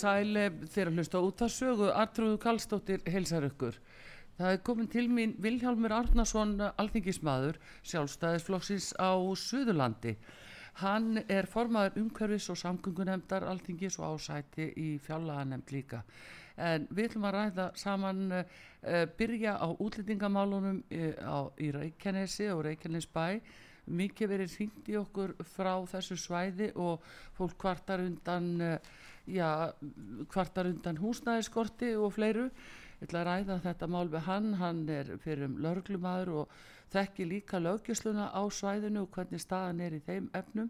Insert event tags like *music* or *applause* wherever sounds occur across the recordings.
Sæle þegar hlusta út að sögu Artrúðu Kallstóttir heilsar ykkur. Það er komin til mín Vilhjálmur Arnason alþingismadur sjálfstæðisflokksins á Suðurlandi. Hann er formaður umhverfis og samgöngunemdar alþingis og ásæti í fjárlaganemd líka. En við ætlum að ræða saman uh, byrja á útlendingamálunum uh, á, í Reykjanesi og Reykjanesbæ. Mikið verið hringt í okkur frá þessu svæði og fólk kvartar undan uh, já, kvartar undan húsnæðiskorti og fleiru. Ég ætla að ræða þetta mál við hann, hann er fyrir um lörglumadur og þekki líka lögjösluna á svæðinu og hvernig staðan er í þeim efnum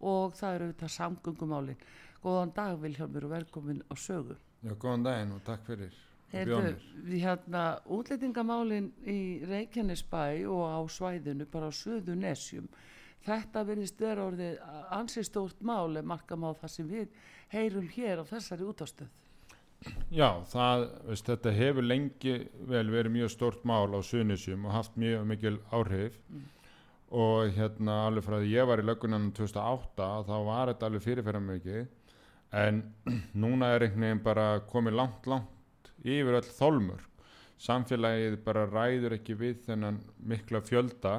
og það eru þetta samgöngumálin. Góðan dag Vilhjálmur og velkomin á sögu. Já, góðan daginn og takk fyrir. Heyrðu, við hérna útlendingamálin í Reykjanesbæ og á svæðinu, bara á söðu nesjum, þetta verðist vera orðið ansið stórt mál en markam á það sem við heyrum hér á þessari útástöð. Já, það, veist, þetta hefur lengi vel verið mjög stort mál á Suðnisjum og haft mjög mikil áhrif Mm. og hérna alveg frá því ég var í löggunanum 2008 þá var þetta alveg fyrirferðar mikið en *clears throat* núna er einhvern veginn bara komið langt, langt yfir öll þolmur. Samfélagið bara ræður ekki við þennan mikla fjölda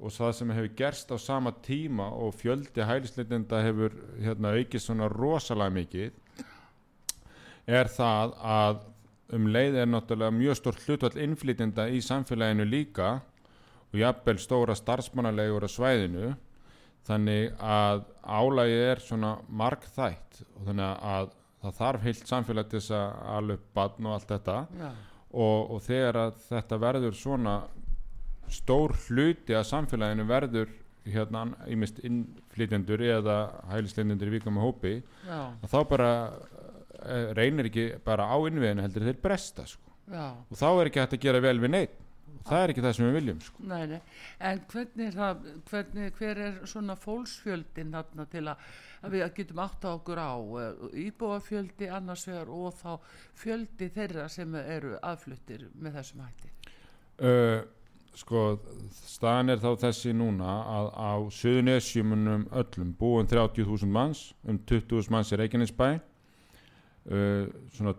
og það sem hefur gerst á sama tíma og fjöldi hælisleitenda hefur hérna, aukið svona rosalega mikið er það að um leið er náttúrulega mjög stór hlutvall innflytjenda í samfélaginu líka og jafnvel stóra starfsmannalegur á svæðinu. Þannig að álægi er svona markþætt og þannig að það þarf heilt samfélag til þess að alveg badn og allt þetta. Já, og, og þegar þetta verður svona stór hluti að samfélaginu verður hérna ímest innflytjendur eða hælisleitendur í vika með hópi þá bara uh, reynir ekki bara á innviðinu heldur þeir bresta sko. og þá er ekki hægt að gera vel við neitt og það er ekki það sem við viljum sko. Nei, nei, en hvernig er það, hvernig, hver er svona fólksfjöldin þarna til að, að við getum átt á okkur á eh, íbúafjöldi annars vegar og þá fjöldi þeirra sem eru aðfluttir með þessum hætti? uh, sko staðan er þá þessi núna að á Suðunesjumunum öllum búin 30.000 manns um 20.000 manns í Reykjanesbæ. Uh, svona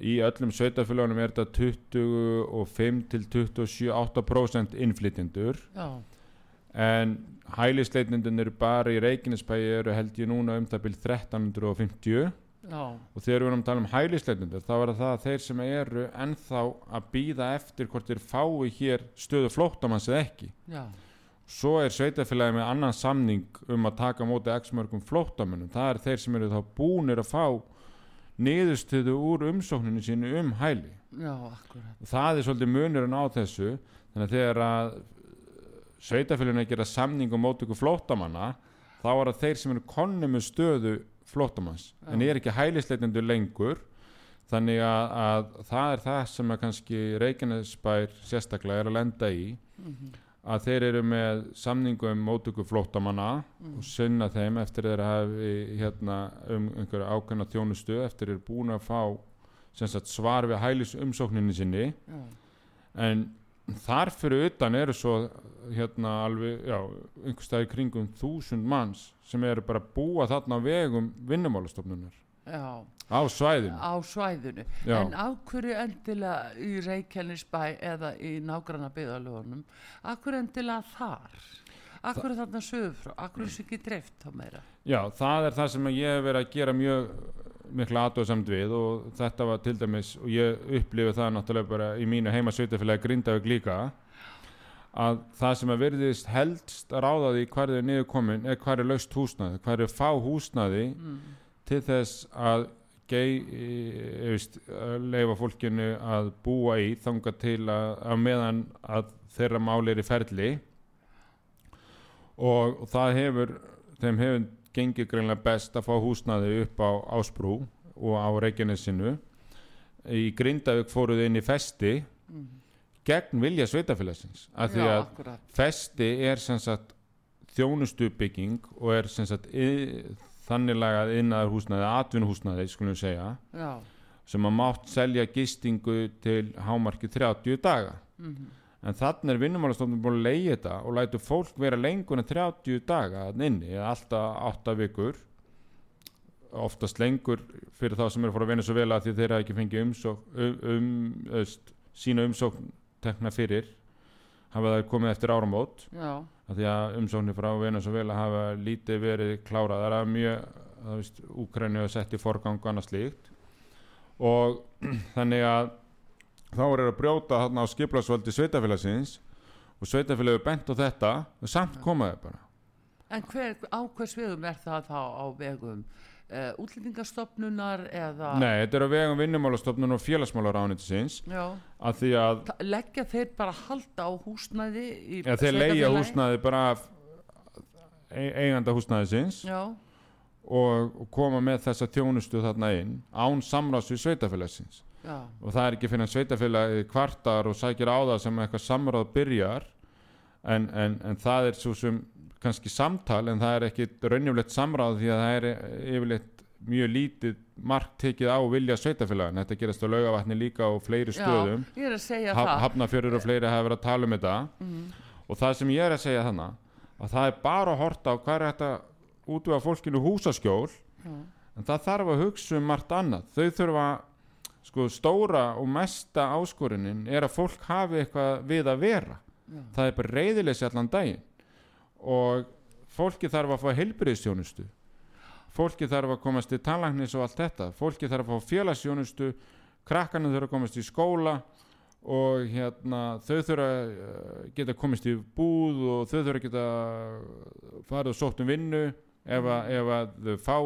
í öllum sveitafélagunum er þetta 25 til 27-8% innflytjendur. Já, en hælisleitnindin eru bara í Reykjanesbæ eru held ég núna um það byrð 1350 já, og þegar við erum að tala um hælisleitundur þá er það þeir sem eru ennþá að býða eftir hvort þeir fái hér stöðu flóttamanns eða ekki. Já, svo er sveitafélagi með annan samning um að taka móti x mörgum flóttamennum það er þeir sem eru þá búnir að fá niðurstöðu úr umsókninu sínu um hæli. Já, það er svolítið munurinn á þessu. Þannig að þegar að sveitafélaginu að gera samning um móti ykkur flóttamanna þá er það þeir sem eru konni með stöðu flóttamanns Já. en er ekki hælisleitendur lengur þannig að, að það er það sem að kannski Reykjanesbær sérstaklega er að lenda í Mm að þeir eru með samningu um mótöku flóttamanna Mm. og sinna þeim eftir þeir hafi hérna, um einhverja ákveðna þjónustu eftir þeir búin að fá sagt, svar við hælis umsókninni sinni Já, en þar fyrir utan eru svo hérna alveg, já, einhver staði kringum þúsund manns sem eru bara búa þarna á vegum vinnumálastofnunar. Á svæðinu. Á svæðinu. Já. en af hverju endilega í Reykjanesbæ eða í nágranna byggðalögunum af hverju endilega þar? Af hverju þarna sögur frá? Af hverju þessu ekki dreift þá meira? Já, það er það sem ég hef verið að gera mjög mikla aðdóðsamt við og þetta var til dæmis, og ég upplifi það náttúrulega bara í mínu heima sveitafélagi Grindavík líka að það sem að verðist helst að ráða því hvað er niður komin er hvað er laust húsnaði, hvað er fá húsnaði til þess að gei, e, að leifa fólkinu að búa í þanga til að, að meðan að þeirra máli er í ferli. Og það hefur þeim hefur gengið greinlega best að fá húsnaði upp á Ásbrú og á Reykjanesinu. Í Grindavík fóruð inn í festi gegn vilja sveitafélagsins af því að akkurat, festi er sagt þjónustubygging og er sagt í, þannig lagað innaðar húsnaði atvinnuhúsnaði skulum segja já, sem að mátt selja gistingu til hámarki 30 daga en þannig er vinnumálastofnum búin að leiði þetta og lætur fólk vera lengur en 30 daga inni, alltaf 8 vikur. Oftast lengur fyrir þá sem eru fór að vinna svo vel að því þeir hafa ekki fengið umsókn, um, um, öst, sína umsókn tekna fyrir hafa það komið eftir áramót. Af því að umsóknir frá Venezuela hafa lítið verið klárað. Það er mjög, það veist, Úkræni hafa sett í forgang og annað slíkt. Og *clears throat* þannig að þá er að brjóta þarna á skiplasvöldi sveitafélagsins og sveitafélagi bent á þetta og samt komaði bara. En hver, á hvers vegum er það þá á vegum uh, útlendingastofnunar eða? Nei, þetta er á vegum vinnumálastofnun og félagsmálaráðunitisins já, af því að ta- leggja þeir bara halda á húsnæði ja, þeir sveitarfélagi? húsnaði bara e eiganda húsnaðisins já, og, og koma með þessa þjónustu þarna inn án samráðs við sveitafélagsins já, og það er ekki fyrir að sveitafélagi kvartar og sækir á það sem eitthvað samráð byrjar. En, en, en það er svo sem kannski samtal en það er ekki raunjumlegt samráð því að það er yfirleitt mjög lítið mark tekið á vilja sveitafélagin þetta gerast á laugavatni líka og fleiri stöðum. ha það. Hafnafjörður og fleiri hafa verið að tala um þetta. Og það sem ég er að segja þannig að það er bara að horta á hvað er þetta útvega fólkinu húsaskjól. En það þarf að hugsa um margt annað. Þau þurfa sko stóra og mesta áskorunin er að fólk hafi eitthvað við að vera. Það er bara reyðileysi allan daginn. Og fólki þarf að fá heilbyrðistjónustu fólki þarf að komast í tannlæknis og allt þetta. Fólki þarf að fá félagsstjónustu krakkarnir þurfa að komast í skóla og hérna þau þurfa að eh, geta komist í búð og þau þurfa að geta farið og sótt um vinnu ef að, ef að þau fá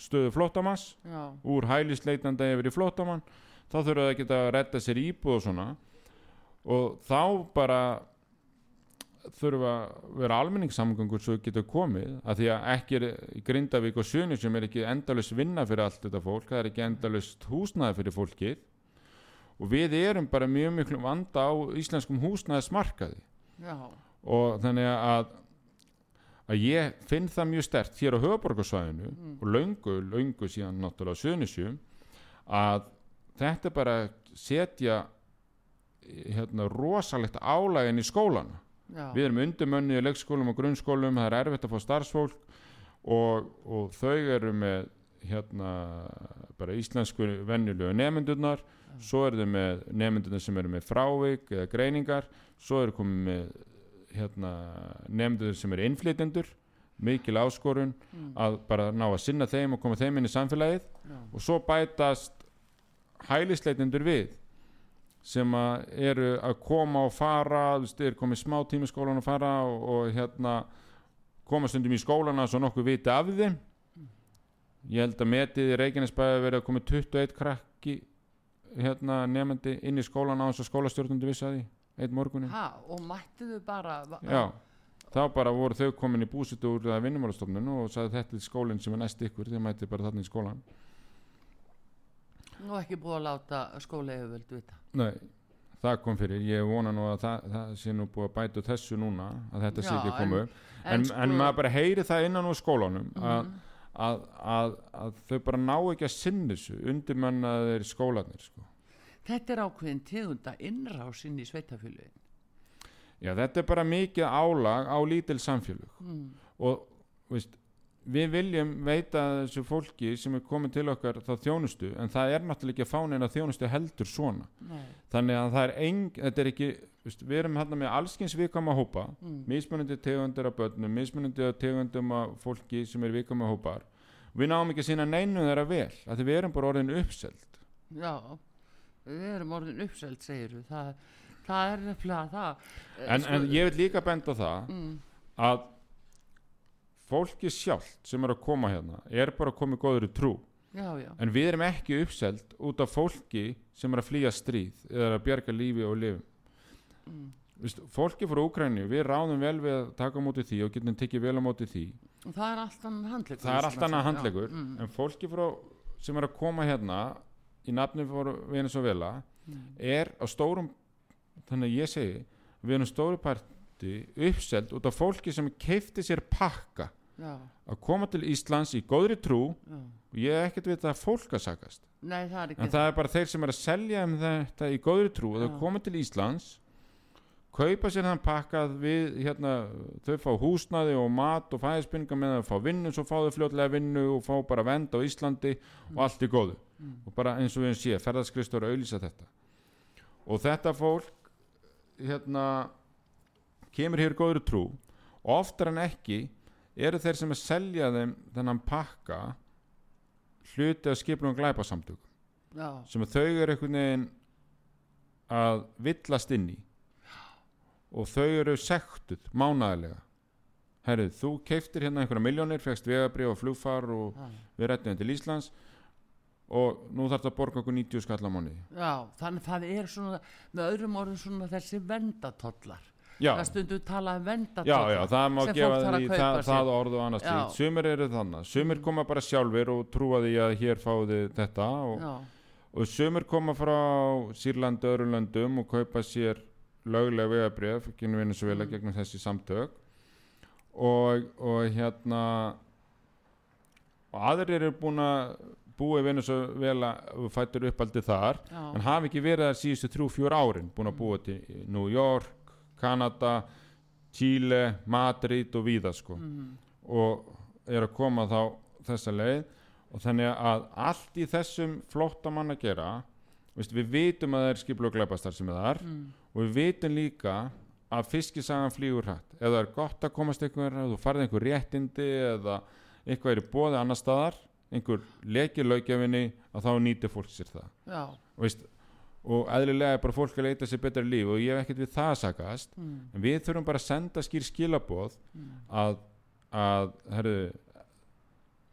stöðu flóttamanns já, úr hælisleitanda yfir í flóttamann þá þurfa það að geta að redda sér íbúð og svona. Og þá bara þurfa að vera almenningssamgöngur svo getur komið að því að ekki er Grindavík og Sjönu sem er ekki endalust vinna fyrir allt þetta fólk það er ekki endalust húsnæði fyrir fólkið. Og við erum bara mjög miklu vanda á íslenskum húsnæðismarkaði. Já, og þannig að að ég finn það mjög stert hér á höfuborgarsvæðinu og löngu, löngu síðan náttúrulega Suðnisjum að þetta bara setja hérna rosalegt álægin í skólana. Já, við erum undirmönni í leikskólum og grunnskólum það er erfitt að fá starfsfólk og, og þau eru með hérna bara íslensku venjulegu nemyndurnar svo eru þau með nemyndurnar sem eru með frávik eða greiningar svo eru komið með hérna nemyndur sem eru innflytjendur mikil áskorun að bara ná að sinna þeim og koma þeim inn í samfélagið Já. og svo bætast hælisleitendur við sem að eru að koma og fara þú veist, er komið smá tíma í skólan að fara og, og hérna koma stundum í skólana svo nokkuð viti af þeim. Ég held að metið í Reykjanesbæði verið að komið 21 krakki hérna nefndi inn í skólana á þess að skólastjórnundu vissi að því eitt morgunin ha, og mættu þau bara já, þá bara voru þau komin í búsitu úr vinnumálastofnun og sagði þetta er skólinn sem er næst ykkur. Þið mætið bara þarna í skólan og ekki búið að láta skóla yfirvöld vita. Nei, það kom fyrir, ég vona nú að það, það sé nú búið að bæta þessu núna að þetta sé ekki en- komu en, en en, sko- maður bara heyri það innan úr skólanum að, Mhm. að, að, að þau bara ná ekki að sinna þessu undirmannaðir skólanir sko. Þetta er ákveðin tegunda innrás inn í sveitafélugin Já, þetta er bara mikið álag á lítil samfélög mm. og veist, við viljum veita þessu fólki sem er komið til okkar þá þjónustu en það er náttúrulega ekki að fá neina þjónustu heldur svona Nei. þannig að það er eng, þetta er ekki veist, við erum hérna með allskins vikama hópa Mm. mismunandi tegundir af börnum mismunandi tegundum af fólki sem er vikama hópar við náum ekki að sína neinu þeirra vel að við erum bara orðin uppselt Já, við erum orðin uppselt, segir við. Það, það er nefnilega það. En, en ég vil líka benda það Mm, að fólki sjálft sem er að koma hérna er bara að koma í góðri trú já, já, en við erum ekki uppselt út af fólki sem er að flýja stríð eða að bjarga lífi og lifum mm. Fólki frá Úkræni, við ráðum vel við að taka á móti því og getum tekið vel á móti því Og það er allt annan handlegur. það er allt annað handlegur mm, en fólki frá, sem er að koma hérna í nafni fór Venezuela mm, er á stórum þannig að ég segi við erum stóru parti uppselt út af fólki sem keifti sér pakka já, að koma til Íslands í góðri trú. Já. og ég hef ekkert við þetta fólk að sakast. Nei, það er en það er bara þeir sem er að selja um þetta í góðri trú. Og þau koma til Íslands kaupa sér þann pakkað við hérna, þau fá húsnaði og mat og fæðisbynninga með að fá vinnu svo fá þau fljótlega vinnu og fá bara vend á Íslandi og allt í góðu Mm. og bara eins og við sé, ferðarskristur að auðlýsa þetta. Og þetta fólk hérna kemur hér í góðri trú. Og oftar en ekki eru þeir sem að selja þeim þennan pakka hluti af skiplum glæpasamtök Já, sem þau eru einhvern veginn að villast inn í. Og þau eru sektuð mánæðilega herrið, þú keiftir hérna einhverja miljónir, fegst vegabrið og flugfar og já, við rættum til Íslands og nú þarf það að borga okkur 90 skall á mánuði já, þannig það er svona, með öðrum orðum svona þessi vendatollar. já, Það stundu talað um já, vendatollar. já, það má gefa því það, það orð og annars Já. Slíkt sumir eru þannig, sumir koma bara sjálfir og trúa því að hér fáið þið þetta og, Já, og sumir koma frá Sýrlandi og öðrum löndum og kaupa sér löglega vegabrif gegnum Venezuela Mm. gegnum þessi samtök og, og hérna og aðrir eru búin að búa í Venezuela fættur uppaldi þar já, en hafi ekki verið þar síðustu þrjú, fjör árin búin að búa til New York Kanada, Chile Madrid og víða sko. Mm, og er að koma þá þessa leið. Og þannig að allt í þessum flotta mann að gera veist, við vitum að það er skiplu og glæpastar sem er þar mm, og við vitum líka að fiskisagan flýgur hrætt ef það er gott að komast einhver ef þú farið einhver réttindi eða eitthvað er í bóði annar staðar einhver leki löggefinni að þá nýtir fólk sér það. Veist, og eðlilega er bara fólk að leita sér betra líf og ég hef ekkert við það að sakast mm, en við þurfum bara að senda skýr skilaboð mm, að, að herru,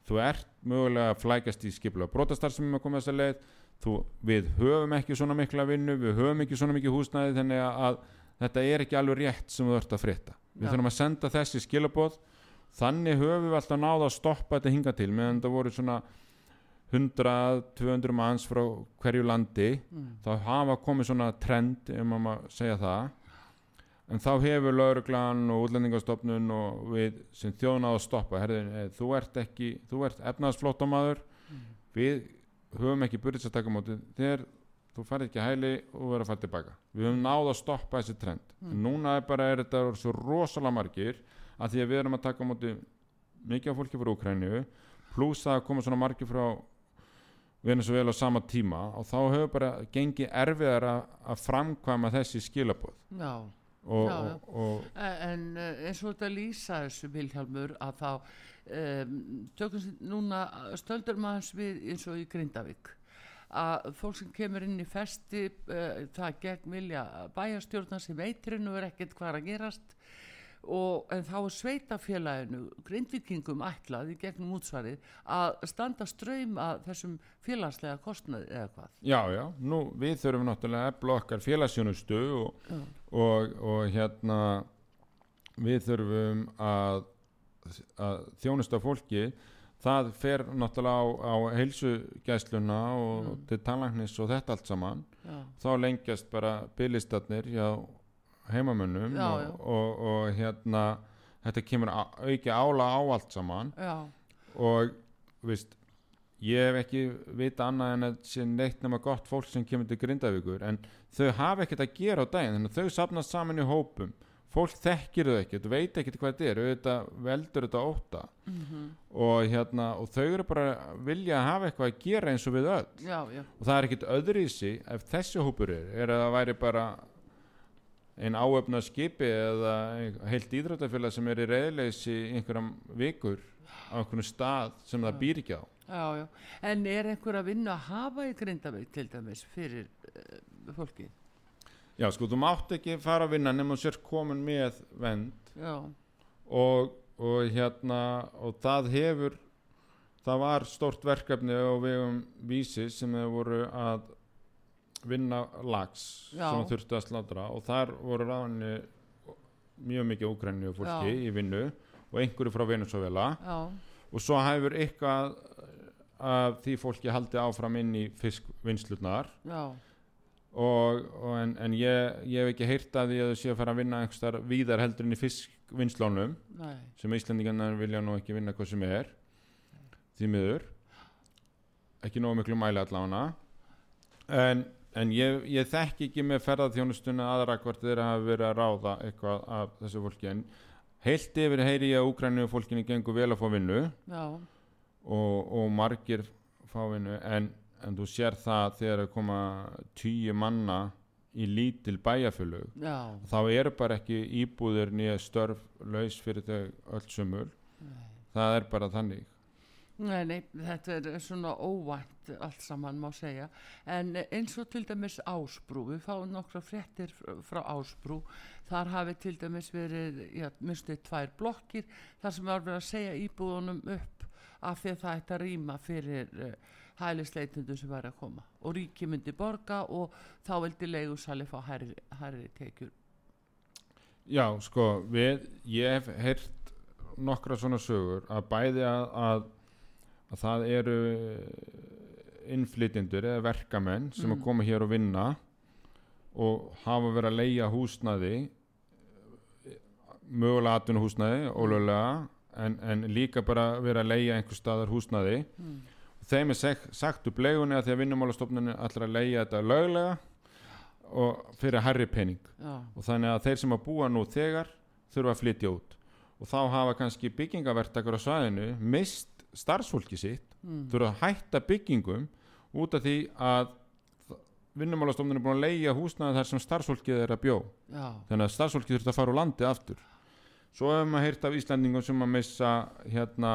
þú ert mögulega að flækast í skipla brotastar sem er að koma þessa leið þú, við höfum ekki svona mikla vinnu við höfum ekki svona mikið húsnæði þannig að, að þetta er ekki alveg rétt sem þú ert að frétta. Við Já. þurfum að senda þessi skilaboð þannig höfum við alltaf náða að stoppa þetta hinga til meðan það voru svona 100-200 manns frá hverju landi. Mm, þá hafa komið svona trend ef maður má segja það. En þá hefur lauruglan og útlendingastofnun og við sem þjóðnáð að stoppa. Herði, eh, þú ert ekki, þú ert efnaðsflóttamaður mm, við höfum ekki burðis að taka á móti þegar þú færð ekki hæli og verður að fara tilbaka. Við höfum náð að stoppa þessi trend. Mm. en núna er bara er þetta svo rosalega margir að því að við erum að taka á móti mikið af fólki frá Úkrænju pluss að koma svona margir frá Venezuela á sama tíma og þá hefur bara gengið erfiðar að, framkvæma þessi skilabóð já. og, Já, já. og, og E- En eh, eins og þetta lýsa þessu Vilhjálmur að þá um, tökum núna stöldur maður við eins og í Grindavík að fólk sem kemur inn í festi uh, það gegn vilja bæjarstjórnar sem eitrinu er ekkert hvað að gerast og en þá er sveitafélaginu grindvikingum ætlað í gegnum útsvarið að standa ströym að þessum félagslega kostnaði eða hvað já, já, nú við þurfum náttúrulega að efla okkar félagsjónustu og, Já. og, og hérna við þurfum að, að þjónusta fólki það fer náttúrulega á, á heilsugæsluna og Mm. til tannlæknis og þetta allt saman já, þá lengjast bara bylistarnir hjá heimamönnum Já, og, já. Og, og hérna þetta kemur auki ála á allt saman. Já, og veist ég hef ekki vita annað en að sé neitt nema gott fólk sem kemur til Grindavíkur en þau hafa ekkert að gera á daginn þannig að þau sapnast saman í hópum. Fólk þekkir þau ekkert, veit ekkert hvað þetta er auðvitað veldur þetta óta Mhm. og hérna og þau eru bara vilja að hafa eitthvað að gera eins og við öll. Já, já, og það er ekkert öðruvísi ef þessi hópur er, er að það væri bara einn áöfna skipi eða heilt íþróttafélag sem er í reyðleysi einhverjum vikur á einhvern stað sem það býr ekki á. Já, já. En er einhver að vinna að hafa í Grindavík til dæmis fyrir uh, fólki Já, sko, þú mátt ekki fara að vinna nema sér komin með vend já, og, og hérna og það hefur það var stórt verkefni á vegum vísi sem þau voru að vinna lags Já. sem þurftu að slátra og þar voru ráðinni mjög mikið úgrænni fólki Já. í vinnu og einhverju frá Venezuela já, og svo hefur eitthvað af því fólki haldið áfram inn í fiskvinnslunar og, og en, en ég, ég hef ekki heyrt að því að þau séu að fara að vinna einhverstar víðar heldur inn í fiskvinnslónum sem Íslandingarnar vilja nú ekki vinna hvað sem er því miður. Ekki nógu miklu mæli allána en, en ég, ég þekki ekki með ferðarþjónustuna aðra hvort þeir hafa verið að ráða eitthvað af þessu fólki. En heilt yfir heyri ég að Úgrænu fólkinu gengur vel að fá vinnu og, og margir fá vinnu. En, en þú sér það þegar að koma tíu manna í lítil bæjarfölug já, þá eru bara ekki íbúðir nýja störf laus fyrir þau öll sömul. Það er bara þannig. Nei, nei, þetta er svona óvænt allt saman má segja. En eins og til dæmis Ásbrú við fáum nokkra fréttir fr- frá Ásbrú. Þar hafi til dæmis verið já, minnstu tvær blokkir þar sem var verið að segja íbúðunum upp af því að það ætti að rýma fyrir uh, hælisleitundu sem væri að koma. Og ríki myndi borga og þá vildi leigusali fá herri, herri tekjur. Já sko við, ég hef heyrt nokkra svona sögur að bæði að, að, að það eru innflytjendur eða verkamenn sem Mm. að koma hér og vinna og hafa verið að leia húsnaði mögulega atvinnuhúsnaði ólöglega en, en líka bara verið að leia einhver staðar húsnaði mm. þeim er seg, sagt upp leigunni að því að vinnumálastofnunni ætlar að leia þetta löglega og fyrir herri pening já, og þannig að þeir sem að búa nú þegar þurfa að flytja út og þá hafa kannski byggingavertakar á svæðinu mist starfsfólki sitt mm. þurfa að hætta byggingum út af því að vinnumálastofnun er búin að leia húsnaði þar sem starfsfólkið er að bjó. Já, þannig að starfsfólkið þurft að fara úr landi aftur. Svo hefur maður heyrt af Íslandingum sem að missa hérna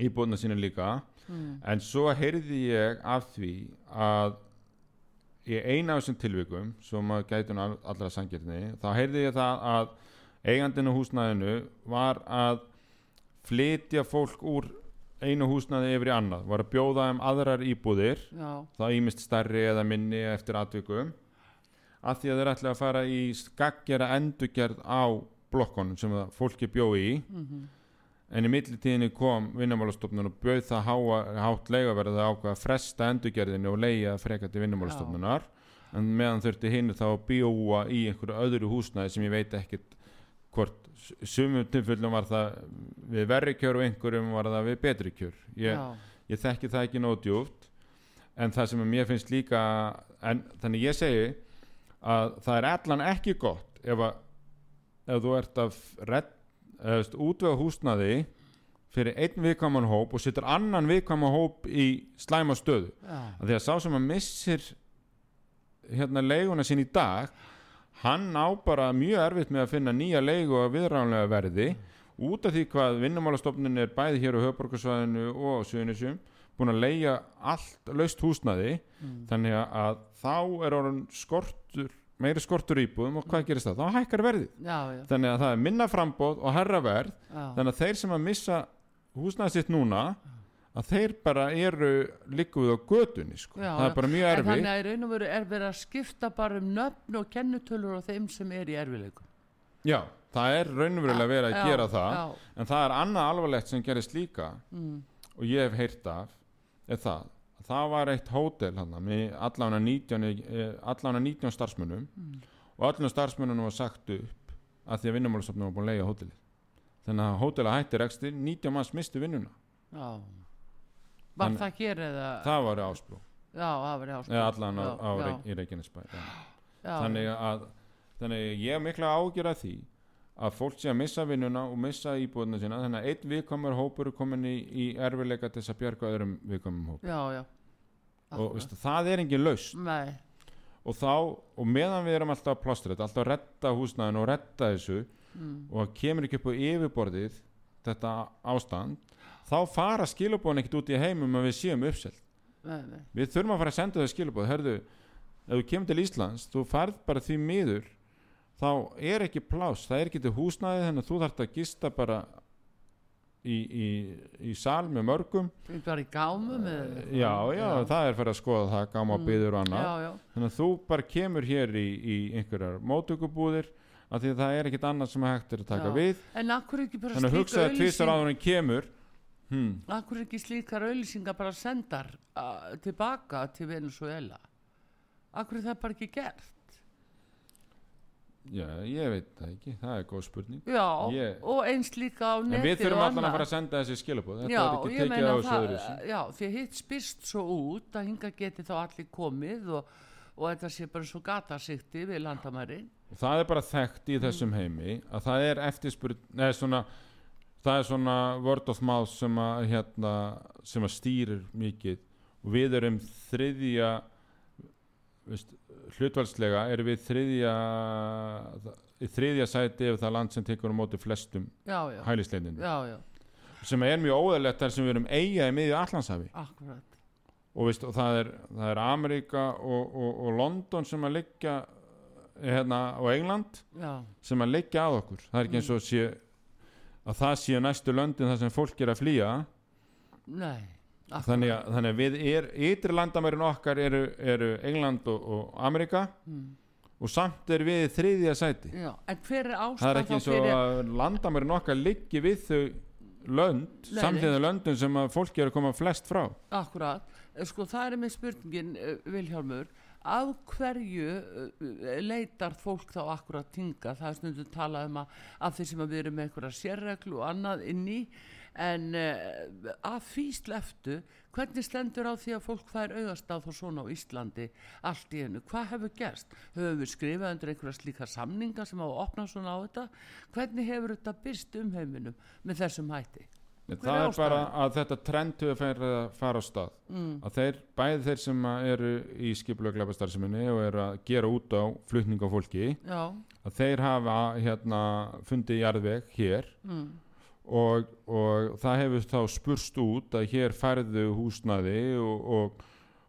íbúðna sína líka. Mm. en svo heyrði ég af því að í eina af þessum tilvikum sem maður gæti all- allra sangirni þá heyrði ég það að eigandinn á húsnæðinu var að flytja fólk úr einu húsnæði yfir í annað. Var að bjóða um aðrar íbúðir já, það ímist stærri eða minni eftir atvikum að því að þeir ætla að fara í skaggjara endurgerð á blokkonum sem fólki bjó í. Mhm, en í millitíðinni kom vinnumálastofnun og bauð það háa, hátt leigaverð að ákveða að fresta endurgerðinni og leia frekar til vinnumálastofnunar. En meðan þurfti hinn þá að bjóa í einhverju öðru húsnæði sem ég veit ekkit hvort sumum tilfellum var það við verri kjör og einhverjum var það við betri kjör. Ég, ég þekki það ekki nóg djúpt en það sem mér finnst líka en þannig ég segi að það er allan ekki gott ef, að, ef þú ert að útvega húsnaði fyrir einn viðkvæman hóp og setur annan viðkvæman hóp í slæma stöðu. Því að sá sem að missir hérna leiguna sín í dag hann á bara mjög erfitt með að finna nýja leigu að viðránlega verði. Út af því hvað vinnumálastofnun er bæði hér á höfborgarsvæðinu og Suðunisjum búin að leia allt laust húsnaði mm. þannig að þá er orðin skortur meiri skortur íbúðum og hvað gerist það? Þá hækkar verðið. Já, já, þannig að það er minna frambóð og herra verð. Já. þannig að þeir sem að missa húsnaði sitt núna að þeir bara eru líkuð á götunni sko. Já, það er bara mjög erfið þannig að í raun og veru er verið að skipta bara um nöfn og kennutölur á þeim sem er í erfileikum. Já, það er raunverulega verið að Já, gera það Já, en það er annað alvarlegt sem gerist líka mm, og ég hef heyrt af er það, það var eitt hótel hann með allána 19, eh, allána 19 starfsmönnum mm, og öllum starfsmönnum var sagt upp að því að vinnumálastofnum var búin að leiða hótelið þannig að hótela hætti reksti 19 manns mistu vinnuna já. Var Þannig- það hér eða? það var ásprú Já, það var ástæð. eða allan á, á já, Reykj- í Reykjanesbæ já. já, þannig að þannig ég hef mikla ágjör að því að fólk sé að missa vinnuna og missa íbúðuna sína þannig að einn viðkomur hópur er komin í, í erfileika til þess að bjarga öðrum viðkomum hópur já, já og veistu, það er engin laus Nei, og þá, og meðan við erum alltaf þetta, alltaf að retta húsnæðinu og retta þessu mm. og kemur ekki upp á yfirborðið þetta ástand þá fara skilabóðin ekkert út í heimum að við séum uppselt. Við þurfum að fara að senda þau skilabóð herðu, ef þú kemur til Íslands þú farð bara því miður þá er ekki plás, það er ekki til húsnæði þannig að þú þarft að gista bara í, í, í sal með mörgum. Bara í gámum eða? Eitthvað? já, já, það er fyrir að skoða það gáma Mm. byður og annað. Já, já, þannig að þú bara kemur hér í, í einhverjar mótökubúðir af því að það er ekkit annað sem hægt er að taka Já. við. En akkur ekki bara þannig að hugsaði tvistar áður en kemur hmm, Akkur ekki slíkar auðlýsingar bara sendar uh, tilbaka til Venezuela Akkur er það bara ekki gert? Já, ég veit það ekki það er góð spurning. Já, Ég- og eins líka á en neti við þurfum og allan að annað. fara að senda þessi skilabóð þetta Já, er ekki tekið á þessu öðru já, því hitt spyrst svo út að hinga geti þá allir komið og, og þetta sé bara svo gatasikti við landamærin. Það er bara þekkt í þessum heimi að það er eftirspurn neða svona það er svona word of mouth sem að hérna sem að stýrir mikið. Og við erum þriðja veist, hlutvalslega erum við þriðja í þriðja sæti ef það land sem tekur á móti flestum já, sem er mjög óðalegt þar sem við erum eiga í miðju Allandshafi akkurat. Og, veist, og það, er, það er Ameríka og, og, og London sem að liggja hérna, og England Já, sem að liggja að okkur. Það er ekki eins og sé að það sé næstu löndin þar sem fólk er að flýja? Nei þannig að, þannig að við er ytri landamærin okkar eru, eru England og, og Amerika Mm. og samt er við þriðja sæti. Já, það er ekki eins og að landamærin okkar liggi við þau lönd, samhliða löndum sem að fólki er að koma flest frá. Akkurat, Eh, sko það er með spurningin uh, Vilhjálmur, af hverju uh, leitar fólk þá akkurat tinga, það er stundum talað um að af því sem að við erum með einhverja sérreglu og annað inn í en uh, að því sleftu hvernig stendur á því að fólk fær auðast á þá svona á Íslandi allt í einu, hvað hefur gerst? Höfum við skrifað undir einhverja slíka samninga sem hafa opnað svona á þetta? Hvernig hefur þetta byrst um heiminum með þessum hætti það er bara að þetta trend hefur færi að fara á stað mm. að þeir, bæði þeir sem eru í skipulega glæpastarfseminni og eru að gera út á flutning á fólki Já, að þeir hafa hérna fundið jarðveg hér mm. og, og það hefur þá spurst út að hér færðu húsnaði og, og,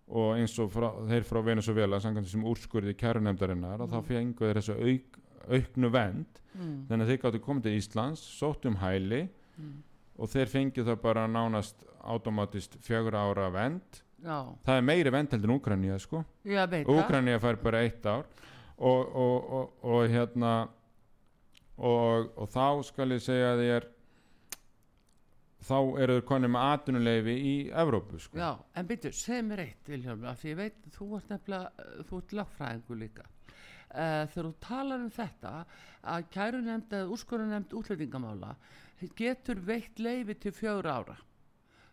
og eins og frá, þeir frá Venezuela samkvæmt þessum úrskurði kærunemdarinnar og þá fengu þeir þessu auk, auknu vend Mm. þannig að þeir gáttu komið til Íslands sótt um hæli Mm. Og þeir fengið það bara nánast automatist fjögur ára vend Já, það er meiri vend heldur en Úkrænija sko. Ég Úkrænija fær bara eitt ár. Og, og, og, og hérna og, og þá skal ég segja að þér þá eru þeir konið með atvinnuleifi í Evrópu sko. Já, en byrju, segð mér eitt Vilhjálmur, af því ég veit þú ert nefnilega uh, þú ert lagfræðingur líka. Uh, þegar þú talar um þetta að kæru nefnd eða úrskurðu nefnd útlendingamála getur veitt leifi til fjögur ára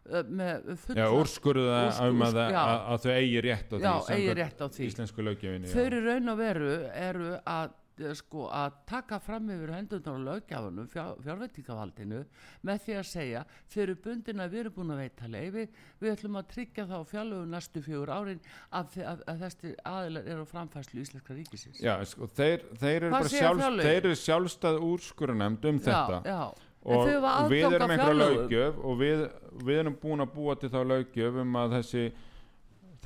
með fulla Já, úrskurða Úrskur- um að, já. að, að þau eigi rétt á því Já, eigi rétt á því. íslensku löggefinni þau eru raun og veru eru að eh, sko að taka fram yfir hendurnar á lögjafanum, fjár, fjárveitingavaldinu með því að segja þeir eru bundin að við erum búin að veita leifi við ætlum að tryggja þá fjárlögu næstu fjögur árin að, að, að þessi aðilar eru framfæslu íslenska ríkisins Já, sko, þeir, þeir eru sjálf, sjálfstæð úrskurðanemnd um þetta já, já. Og við erum að einhverja löggjöf og við, við erum búin að búa til þá löggjöf um að þessi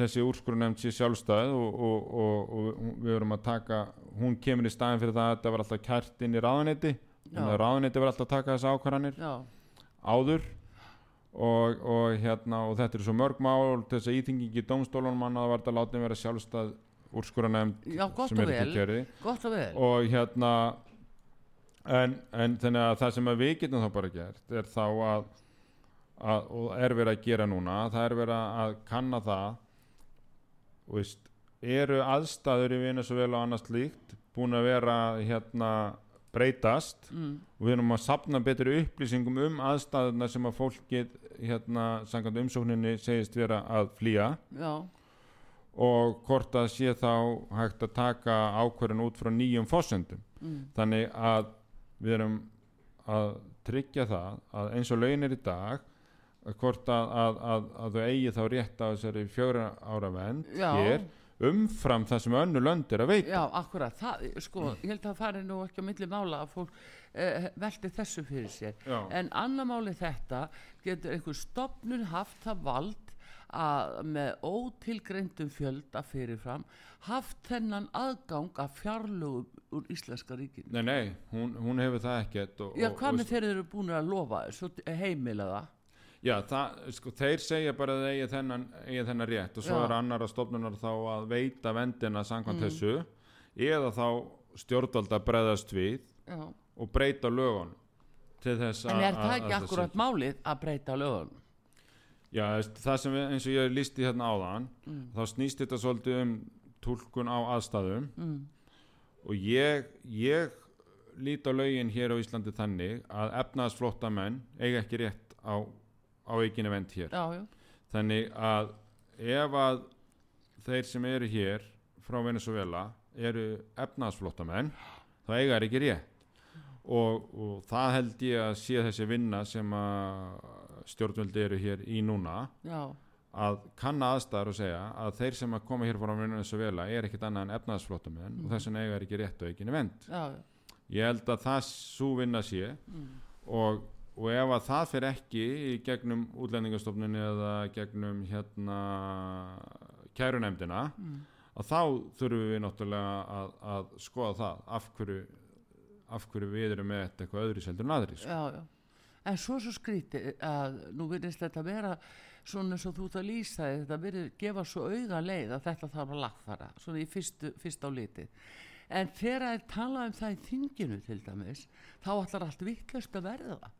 þessi úrskurðunemnd sé sjálfstæð og, og, og, og við erum að taka hún kemur í staðin fyrir það að þetta var alltaf kært inn í að ráðuneyti var alltaf að taka þessi ákvarðanir áður og, og hérna og þetta er svo mörg mál þess að íþingingi dómstólunum manna það var þetta látið vera sjálfstæð úrskurðunemnd Já, gott sem er ekki vel. Og hérna en, en þannig að það sem að við getum þá bara gert er þá að, að og er verið að gera núna það er verið að kanna það og veist, eru aðstæður í Venezuela og annars líkt búin að vera hérna breytast? Mm, og við erum að sapna betri upplýsingum um aðstæðuna sem að fólkið hérna samkvæmt umsókninni segist vera að flýja. Já, og hvort að sé þá hægt að taka ákvörðin út frá nýjum fósendum mm. þannig að við erum að tryggja það að eins og laun er í dag að hvort að, að, að, að þau eigi þá rétt á þessari fjögra ára vend hér umfram það sem önnu lönd er að veita Já, akkurat, það, sko, ég held að það fari nú ekki á milli mála að fólk eh, velti þessu fyrir sér. Já. En annar máli þetta getur einhver stopnun haft það vald að með ótilgreindum fjölda fyrirfram haft þennan aðgang að fjarlögum úr Íslenska ríkinu. Nei, nei, hún, hún hefur það ekkert og, Já, hvað og, með þeir eru búin að lofa það? Já, það, sko, þeir segja bara að eigi þennan, eigi þennan rétt og svo Já. er annara stofnunar þá að veita vendina samkvæmt Mm. þessu eða þá stjórnvalda bregðast við Já. og breyta lögun til þess að En er það að- ekki akkurat málið að breyta lögum? Já, það sem við, eins og ég lísti hérna áðan Mm. þá snýst þetta svolítið um túlkun á aðstæðum Mm. og ég, ég lít á lögin hér á Íslandi þannig að efnaðsflóttamenn eiga ekki rétt á, á eiginni vend hér Já, já. þannig að ef að þeir sem eru hér frá Venezuela eru efnaðsflóttamenn þá eiga er ekki rétt og, og það held ég að sé þessi vinna sem að stjórnvöldi eru hér í núna Já, að kanna aðstæðar og segja að þeir sem að koma hér frá Venezuela er ekkit annað en efnaðsflóttamenn og þess vegna eiga er ekki rétt og ekki já. ég held að það svo vinna sé og, og ef að það fer ekki í gegnum útlendingastofnunni eða gegnum hérna kærunemdina að þá þurfum við náttúrulega að, að skoða það af hverju, af hverju við erum með eitthvað öðru seldur en aðri sko. já, já. En svo svo skríti að nú virðist þetta vera svona eins og þú ert að lýsa þetta virðist gefa svo auga leið að þetta þarf að lagfara, svona í fyrstu, fyrst á litið. En þegar það er talað um það í þinginu til dæmis, þá ætlar allt vittlust að verða.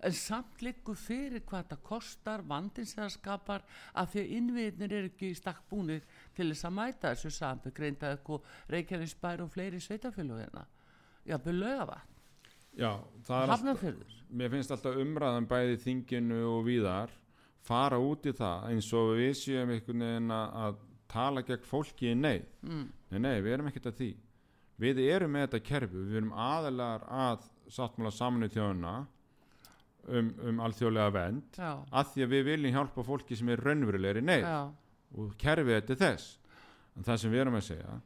En samt liggur fyrir hvað þetta kostar, vandin sem það skapar, að því innviðnir eru ekki í stakk búnir til þess að mæta þessu samt, greinda eitthvað Reykjavínsbær og fleiri sveitafélugina. Já, belöga vatn, Já, alltaf mér finnst alltaf umræðan bæði þinginu og víðar fara út í það eins og við séum einhvern veginn að tala gegn fólki í neyð. Mm. nei, nei, við erum ekkert að því. Við erum með þetta kerfi, við erum aðilar að sáttmála saminu þjóðuna um, um alþjóðlega vend Já, að því að við viljum hjálpa fólki sem er raunverulegri neyð. Já, og kerfið þetta er þess. En það sem við erum að segja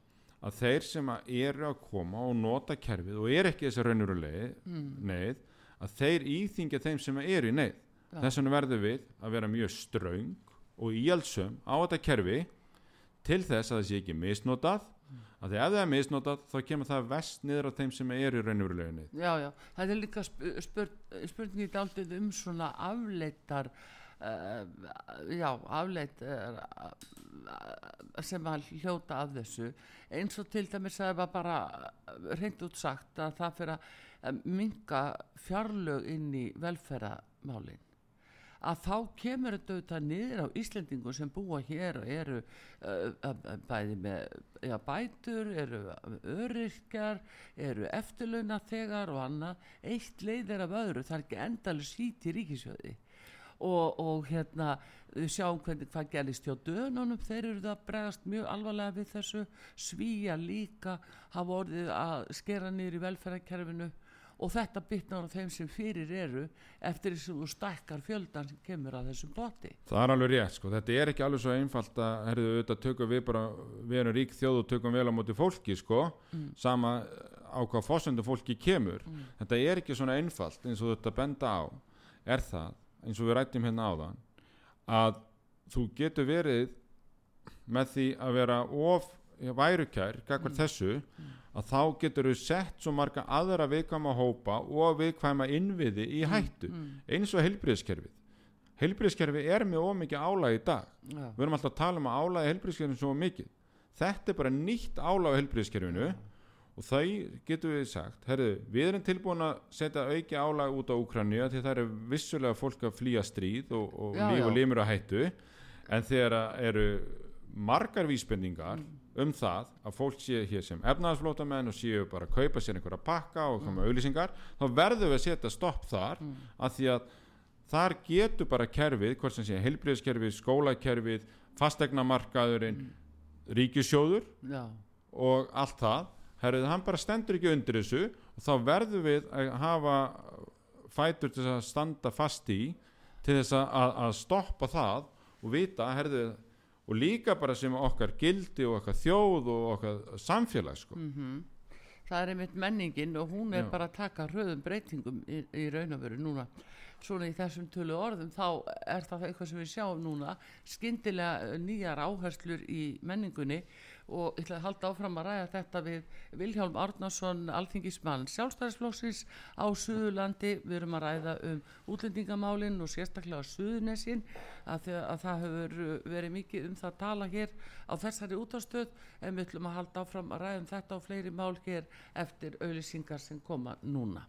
að þeir sem að eru að koma og nota kerfið og er ekki þessi raunverulegi mm. neyð að þeir íþingja þeim sem eru í neyð Já. þess vegna verðum við að vera mjög ströng og íhaldsum á þetta kerfi til þess að það sé ekki misnotað að því ef það er misnotað þá kemur það vest niður á þeim sem eru í raunverulegi neyð já, já. Það er líka sp spur spurningi dálítið um svona afleitar já, afleit uh, sem að hljóta af þessu. Eins og til dæmis að það var bara reynd út sagt að það fyrir að minga fjarlög inn í velferðamálin að þá kemur þetta auðvitað niður á Íslendingum sem búa hér og eru bæði með ja, bætur, eru öryrkjar, eru eftirlaunathegar og annað, eitt leiðir af öðru, það er ekki endalur sít í ríkisjöði og, og hérna við sjáum hvernig hvað gerist hjá dönunum, þeir eru það að bregast mjög alvarlega við þessu, svíja líka hafa orðið að skera í velferðarkerfinu. Og þetta bytnar á þeim sem fyrir eru eftir þess að þú stækkar fjöldan sem kemur að þessum bóti það er alveg rétt sko, þetta er ekki alveg svo einfalt að herðu auðvitað tökum við bara við erum rík þjóð og tökum vel á móti fólki sko, sama á hvað fósendu fólki kemur. Þetta er ekki svona einfalt eins og þetta benda á. Er það, eins og við rættum hérna áðan að þú getur verið með því að vera of værukær, gagvar þessu að þá getur þú sett svo marga aðra viðkvæma hópa og viðkvæma innviði í hættu. eins og heilbriðskerfið heilbriðskerfið er með ómikið álag í dag. Já. við erum alltaf að tala um að álægi heilbriðskerfinu svo mikið. Þetta er bara nýtt álag á heilbriðskerfinu og þau getur við sagt herru, við erum tilbúin að setja auki álag út á Úkranju því það eru vissulega fólk að flýja stríð og, og Já, líf og limur að hættu. En þegar eru margar vísbendingar um það að fólk sé hér sem efnaðarsflótamenn og séu bara að kaupa sér einhverja pakka og koma auðlýsingar þá verðum við að setja stopp þar að því að þar getur bara kerfið, hvort sem sé heilbriðskerfið, skólakerfið fastegnamarkaðurinn ríkisjóður já, og allt það herrið, hann bara stendur ekki undir þessu og þá verðum við að hafa fætur til að standa fast í til þess að, að, að stoppa það og vita, herrið og líka bara sem okkar gildi og okkar þjóð og okkar samfélag sko. það er einmitt menningin og hún er Já. bara að taka hröðum breytingum í, í raun og veru núna svona í þessum tölu orðum þá er það eitthvað sem við sjáum núna skyndilega nýjar áherslur í menningunni og ég ætla að halda áfram að ræða þetta við Vilhjálm Árnason alþingismann sjálfstæðisflóksins á Suðurlandi. Við erum að ræða um útlendingamálin og sérstaklega Suðurnesin að, að það hefur verið mikið um það að tala hér á þessari útastöð en við ætlum að halda áfram að ræða um þetta og fleiri mál hér eftir auðlýsingar sem koma núna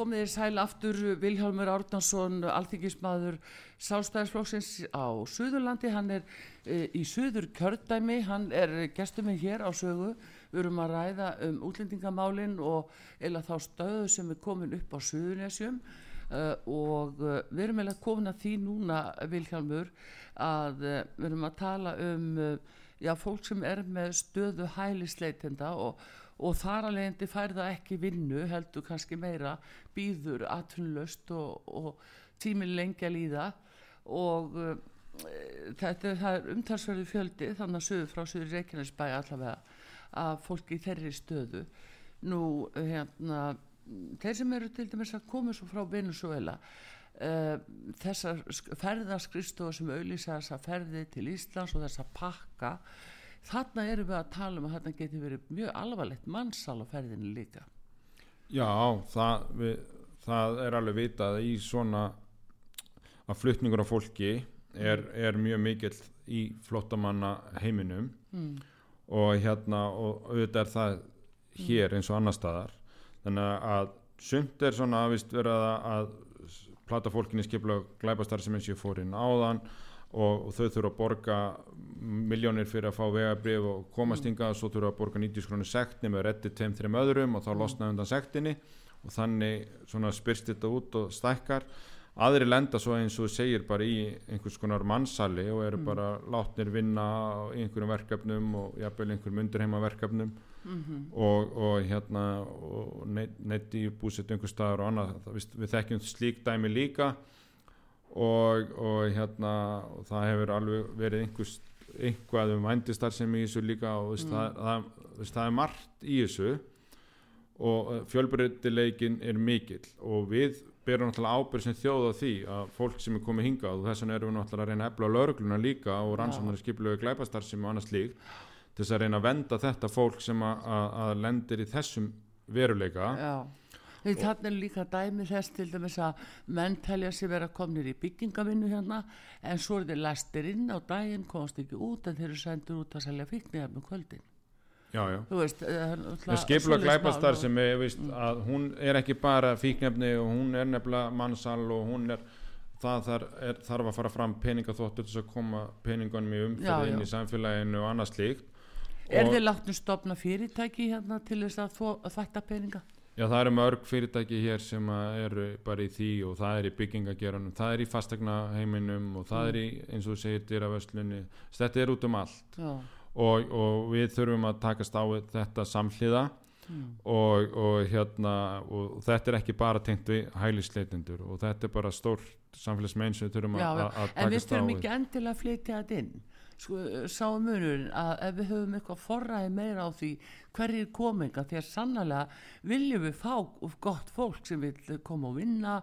Komið þér sæl aftur Vilhjálmur Árnason alþingismadur Sálstæðisflóksins á Suðurlandi. Hann er e, í Suður kjördæmi hann er gestuminn hér á sögu. Við erum að ræða um útlendingamálin og eða þá stöðu sem er komin upp á Suðurnesjum. Uh, og uh, við erum eiginlega komin að því núna Vilhjálmur að uh, við erum að tala um já, fólk sem er með stöðu hælisleitenda og, og þar alvegndi fær það ekki vinnu heldur kannski meira býður aðtunlöst og, og tíminn lengi að líða. Og þetta það er umtalsverðu fjöldi þannig að sögur frá sögur Reykjanesbæ allavega að fólki í þeirri stöðu. Nú hérna þeir sem eru til dæmis að koma svo frá Venezuela uh, þessar ferðaskristofa sem auðlýsa þessa ferði til Íslands og þessa pakka þarna erum við að tala um að þarna geti verið mjög alvarlegt mannsal á ferðinu líka. Já, það, við, það er alveg vitað í svona að flutningur af fólki er, er mjög mikill í flottamanna heiminum mm. og hérna og auðvitað er það hér eins og annar staðar. Þannig að sumt er svona að vera að, plata fólkinni skipla glæpastar sem eins og ég fór inn áðan og, og þau þurfa að borga miljónir fyrir að fá vegabrif og komast hingað og svo þurfa að borga 90 krónu sektin með reddi teim þreim öðrum og þá losna undan sektinni. Og þannig svona spyrst þetta út og stækkar. Aðri lenda svo eins og segir bara í einhvers konar mannsali og eru bara látnir vinna í einhverjum verkefnum og jafnvel einhverjum undurheima verkefnum Mhm. og, og hérna og neitt í búsett einhver staðar og annað, við þekkjum slík dæmi líka og, og hérna og það hefur alveg verið einhvers, einhvað um vændistar sem í þessu líka og mm. það, það, það, er margt í þessu og fjölbreytileikin er mikill og við berum náttúrulega ábyrg sem þjóð á því að fólk sem er komið hingað og þess vegna erum við náttúrulega að reyna að efla lögregluna líka og rannsóknar skipluðu glæpastar sem og annars líkt til þess að reyna að venda þetta fólk sem að, lendir í þessum veruleika. Já, þannig er líka dæmi þess til dæmis að menn telja sér vera komnir í byggingavinnu hérna en svo er þeir lastir inn á daginn komast ekki út en þeir eru sendur út að selja fíknir með kvöldin. Já, já. þú veist skipla glæpastar sem er veist, að hún er ekki bara fíknefni og hún er nefnilega mannsal og hún er það þar er, þarf að fara fram peningaþóttur til að koma peningunum í umferð inn í samfélaginu og annað slíkt. Er þið látnum stopna fyrirtæki hérna til þess að, þætta peninga? Já, það eru mörg fyrirtæki hér sem eru bara í því og það er í byggingageranum, það er í fastegna heiminum og það mm. er í, eins og þú segir, dýravöslunni. Þetta er út um allt og, og við þurfum að takast á þetta samhliða mm. og, og, hérna, og þetta er ekki bara tengt við hælisleitundur og þetta er bara stórt samfélagsmein sem við þurfum að, takast á við. En við þurfum ekki endilega að flytja þetta inn sáum munurinn að ef við höfum eitthvað forræði meira á því hverjir kominga því að sannlega viljum við fá gott fólk sem vil koma og vinna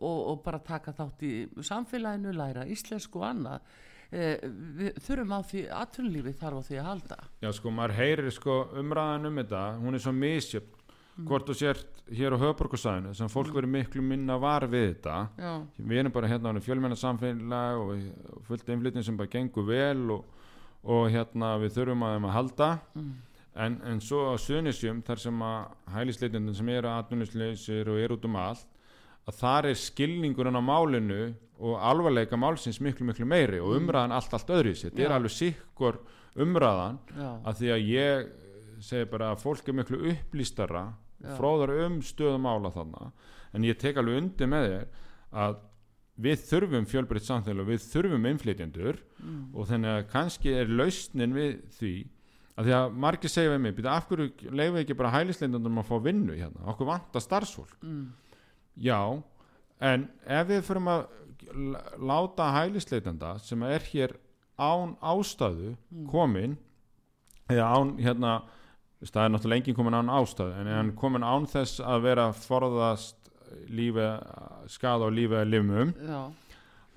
og, og bara taka þátt í samfélaginu, læra íslensku og annað eh, við þurfum á því aðtunlífi þarf á því að halda Já sko, maður heyrir sko umræðan um þetta hún er svo misjöfn. Hvort þú sért hér á höfborgarsæðinu sem fólk verður miklu minna var við þetta. Já. við erum bara hérna á fjölmennar samfélag og fullt einflutning sem bara gengur vel og, og hérna við þurfum að þeim að halda. En, en svo á Sunisjum þar sem að hælisleitundin sem eru atvinnuleysir og eru út um allt að þar er skilningurinn á málinu og alvarleika málsins miklu miklu meiri og umræðan allt allt öðru þetta er alveg sikkur umræðan Já. að því að ég segi bara að fólk er miklu upplýstara. Fróðar um stöðum mála þarna en ég tek alveg undir með þér að við þurfum fjölbreytt samfélag við þurfum innflytjendur Mm. og þannig að kannski er lausnin við því að því að margir segja við mig býta, af hverju leifum við ekki bara hælisleitendum að fá vinnu hérna, okkur vantar starfsfólk Mm. já, en ef við fyrir að láta hælisleitenda sem er hér án ástæðu komin eða án hérna það er náttúrulega enginn komin án ástæðu en hann komin án þess að vera að forðast lífi, skada á lífi eða limum Já.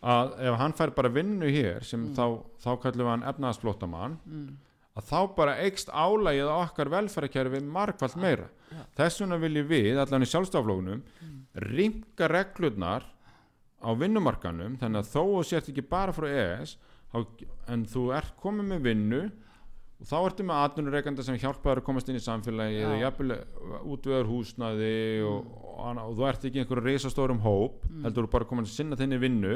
að ef hann fær bara vinnu hér sem þá, þá kallum við hann efnaðasflóttamann Mm. að þá bara eikst álægið á okkar velferðarkerfi margfald meira. þess vegna viljum við, allan í sjálfstaflókunum ringa reglurnar á vinnumarkanum þannig að þó og sért ekki bara frá ES en þú ert komið með vinnu og þá ertu með atvinnureikanda sem hjálpaður að komast inn í samfélagi Já. eða jafnvel útveður húsnaði og, og, annað, og þú ert ekki í einhverju reisastórum hóp heldur þú bara komin að sinna þinni vinnu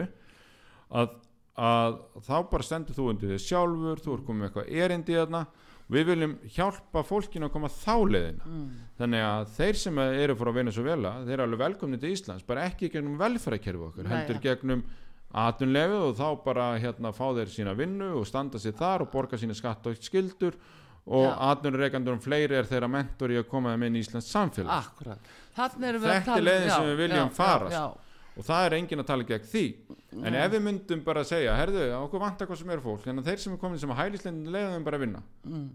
að, að þá bara stendur þú undir þig sjálfur þú ert komið með eitthvað erindi þarna við viljum hjálpa fólkinu að koma þá leiðina Mm. þannig að þeir sem eru frá Venezuela þeir eru alveg velkomni til Íslands bara ekki gegnum velferðarkerfi okkar Nei, heldur ja. gegnum atvinnlefið og þá bara hérna fá þeir sína vinnu og standa sér þar og borga sína skatt og skildur og Já. atvinnureikandur um fleiri er þeirra mentor í að koma þeim inn í Íslands samfélag Þetta er tala- leiðin sem já, við viljum já, fara, Já, og það er enginn að tala gegn því en ef við myndum bara að segja herðu, okkur vantar hvað sem er fólk en þeir sem er komin sem að hælislendin leiðum bara að vinna mm.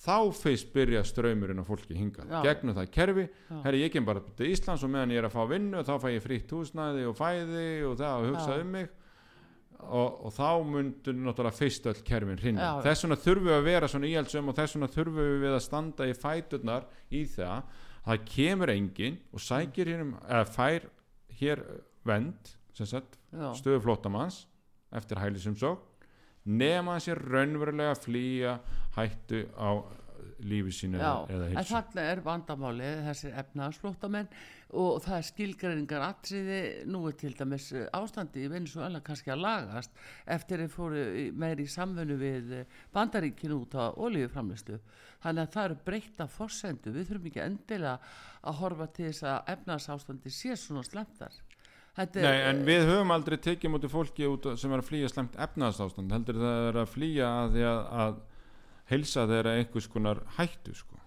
þá fyrst byrja ströymurinn á fólki hinga Já. gegnum það kerfi, Já. herri ég kem bara til Íslands og meðan ég er að fá vinnu þá fæ ég frítt húsnæði og fæði og það og hugsa Já. um mig og, og þá myndur náttúrulega fyrst öll kerfin já. þess vegna þurfum við að vera svona íhaldsum og þess vegna þurfum við að standa í fæturnar í það það kemur enginn og sækir hér eða fær hér vend sem sagt, stöðu flóttamanns eftir hælisumsók nema hann sér raunverulega flýja hættu á lífi sínu Já, eða en hilsu þarna er vandamáli þessir efnaðarsflóttamenn og það er skilgreiningar atriði, nú er til dæmis ástandi í Venezuela kannski að lagast eftir að fóru meira í samfunnu við bandaríkinu út á olíuframlistu þannig að það eru breytta forsendu, við þurfum ekki endilega að horfa til þess að efnaðarsástandi sé svona slemtar Þetta Nei, en við höfum aldrei tekið mútið fólki út sem er að flýja slemt efnaðastástand heldur það er að flýja að því að, að heilsa þeirra einhvers konar hættu sko.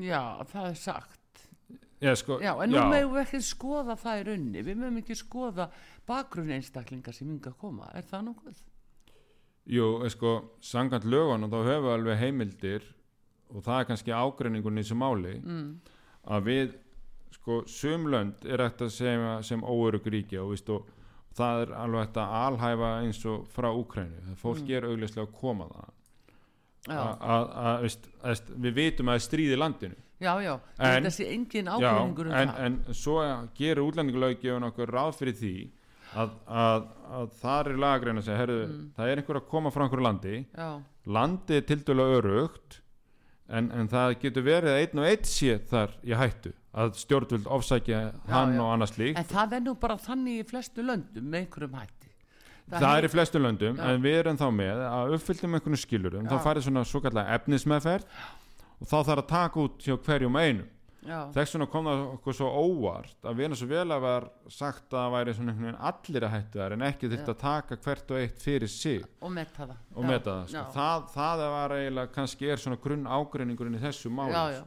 Já, það er sagt. Já, sko, Já, en nú meðum við ekki skoða það í raunni við meðum ekki skoða bakgrunn einstaklingar sem yngi að koma, er það nokkuð? Jú, sko, sangant lögun og þá höfum við alveg heimildir og það er kannski ágreiningun í þessu máli Mm. að við sko, sumlönd er þetta sem, sem óörug ríki og, víst, og það er alveg þetta alhæfa eins og frá Úkrænu, það fólk er augljóslega að koma það að, við vitum að það stríð í landinu. Já, já, En- þessi engin Já, ákveðningur um en, það. en svo gerur útlendingalöggjöfun okkur ráð fyrir því að, að, að það er lagreina að segja, herru, Mm. það er einhver að koma frá einhverju landi, Já, landið er tildulega örugt en, en það getur verið að einn og einn sé þar í hættu að stjórnvöld ofsækja hann já. og annars líkt en það er nú bara þannig í flestu löndum með einhverjum hætti það, er í flestu löndum Já. en við erum þá með að uppfylltum einhvern skilurum þá farið svona svo kallega efnismeðferð og þá þarf að taka út hjá hverjum einum. Já, þess vegna kom það okkur svo óvart að Venezuela var sagt að það væri svona einhvern veginn allir að hættu þar en ekki þurft að taka hvert og eitt fyrir sig. Og metta það. Og já, meta það, sko. það það var eiginlega kannski er svona grunn ágreiningurinn í þessu máli.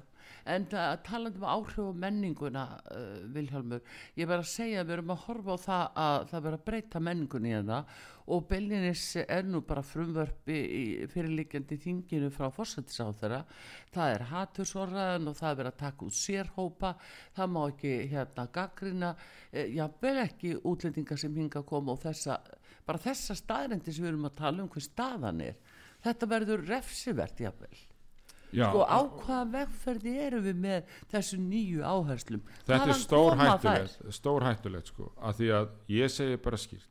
En það, talandi um áhrif og menninguna uh, Vilhjálmur, ég verð að segja að við erum að horfa á það að það verð að breyta menningunni í það og Bellinis er nú bara frumvörpi í fyrirliggjandi þinginu frá fórsættisáþara það er hatursorraðan og það er verið að taka út sérhópa. Það má ekki hérna gaggrina eh, jafnvel ekki útlendingar sem hinga að koma og þessa, bara þessa staðrendi sem við erum að tala um hver staðan er. Þetta verður refsivert jafnvel Já, sko á hvaða vegferði erum við með þessu nýju áherslum? Þetta Hvaðan er stór hættulegt stór hættulegt sko að því að ég segi bara skýrt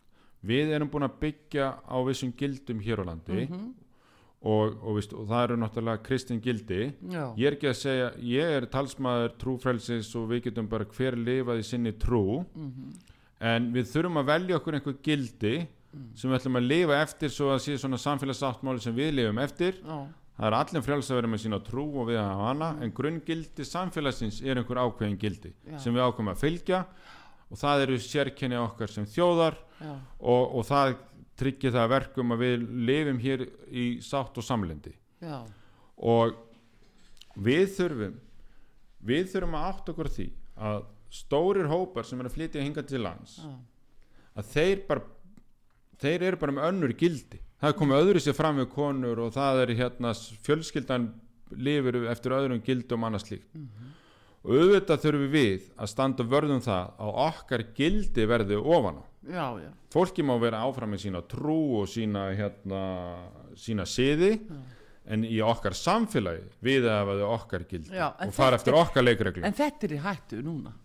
við erum búin að byggja á vissum gildum hér á landi Mhm. og, og, víst, og það eru náttúrulega kristin gildi. Já, ég er ekki að segja, ég er talsmaður trúfrelsis og við getum bara hver lifað í sinni trú. Mhm, en við þurfum að velja okkur einhver gildi sem við ætlum að lifa eftir svo að sé svona samfélagsáttmáli sem við lifum eftir. Já, það er allir frjáls að vera með sína trú og við hafa hana en grunngildi samfélagsins er einhver ákveðin gildi Já. sem við ákveðum að fylgja og það eru sérkenni okkar sem þjóðar og, og það tryggir það að verkum að við lifum hér í sátt og samlendi já, og við þurfum við þurfum að átt okkur því að stórir hópar sem er að flytja hinga til lands já, að þeir bara þeir eru bara með önnur gildi það er komið öðru sér fram við konur og það er hérna fjölskyldan lifir eftir öðrum gildum annars slíkt. Og auðvitað þurfum við að standa vörðum það að okkar gildi verði ofan á. Já, já, fólki má vera áfram með sína trú og sína hérna sína siði en í okkar samfélagi við að hafa okkar gildi Já, og fara eftir okkar leikreglum. en þetta er í hættu núna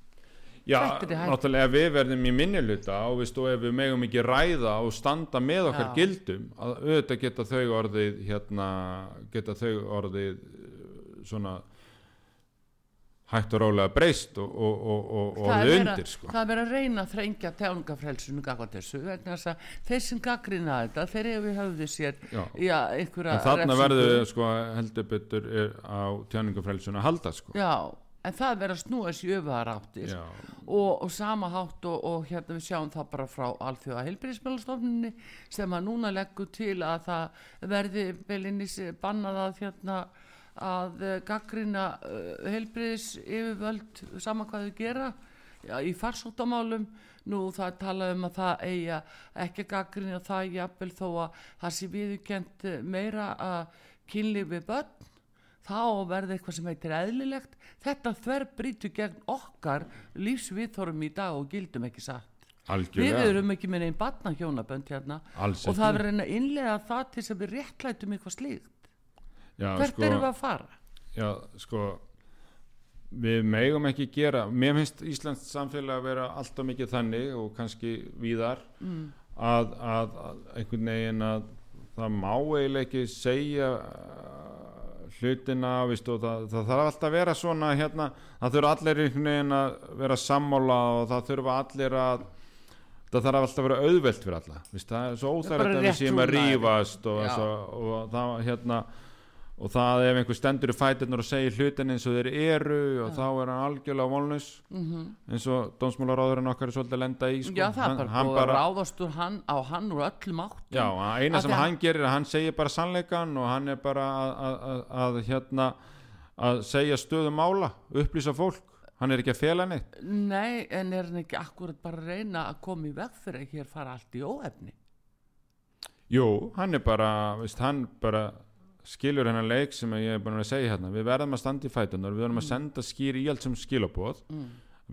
Já, í náttúrulega ef við verðum í minnihluta og, og ef við megum ekki ræða og standa með okkar Já. gildum að auðvitað geta þau orðið hérna, geta þau orðið uh, svona hægt og rólega breyst og, og, og, og, og það orðið verið undir sko. það er verið að reyna að þrengja tjáningafrelsinu gagvað þessu vegna þess að þeir sem gaggrina þetta þeir hefur höfðu sér Já. já, einhverja en þarna verður sko, heldur betur á tjáningafrelsuna að halda sko. já, en það er verið að snúa þessi öfuðar áttir. Og, og sama hátt og, og hérna við sjáum það bara frá alþjóða heilbyrðismjölastofninni sem að núna leggur til að það verði belinnis bannað að hérna að uh, gaggrina uh, heilbyrðis yfirvöld saman hvað þau gera já, í farsóttamálum. Nú það tala um að það eiga ekki að gaggrina það jafnvel þó að það sé eh, meira að kynlífi börn þá verði eitthvað sem heitir eðlilegt. Þetta þver brýtu gegn okkar lífsviðþórum í dag og gildum ekki satt. Við algjörlega erum ekki með einn batna hjónabönd hérna. Alls og það verður reyna að innlega það til að við réttlætum eitthvað slíkt. Já, hvert sko, erum við að fara? Já, sko við megum ekki gera mér finnst Íslands samfélag að vera alltaf mikið þannig og kannski víðar mm. að, að, að einhvern veginn að það má eiginlega ekki segja hlutina víst, og það, það þarf alltaf að vera svona hérna, það þurfa allir að vera sammála og það þurfa allir að það þarf alltaf að vera auðvelt fyrir alla víst, það er svo óþægilegt að við séum að rífast og, svo, og það hérna og það ef einhver stendur í fætirnar og segir hlutin eins og þeir eru og þá er hann algjörlega vonlaus. -hmm. eins og dómsmálaráðurinn okkar er svolítið að lenda í sko. já það er hann, bara hann bara, ráðast hann á hann úr öllum áttum. Já, eina sem hann gerir er að hann segir bara sannleikan og hann er bara að, að, að, að hérna að segja stöðu mála, upplýsa fólk. Hann er ekki að fela neitt. Nei en er hann ekki akkurat bara að reyna að koma í veg fyrir að hér fara allt í óefni? Jú, hann er bara, veist, hann bara skilur hennar leik sem ég er búin að segja hérna. Við verðum að standa í fætunar, við verðum að senda skýr í allt sem skilabóð mm.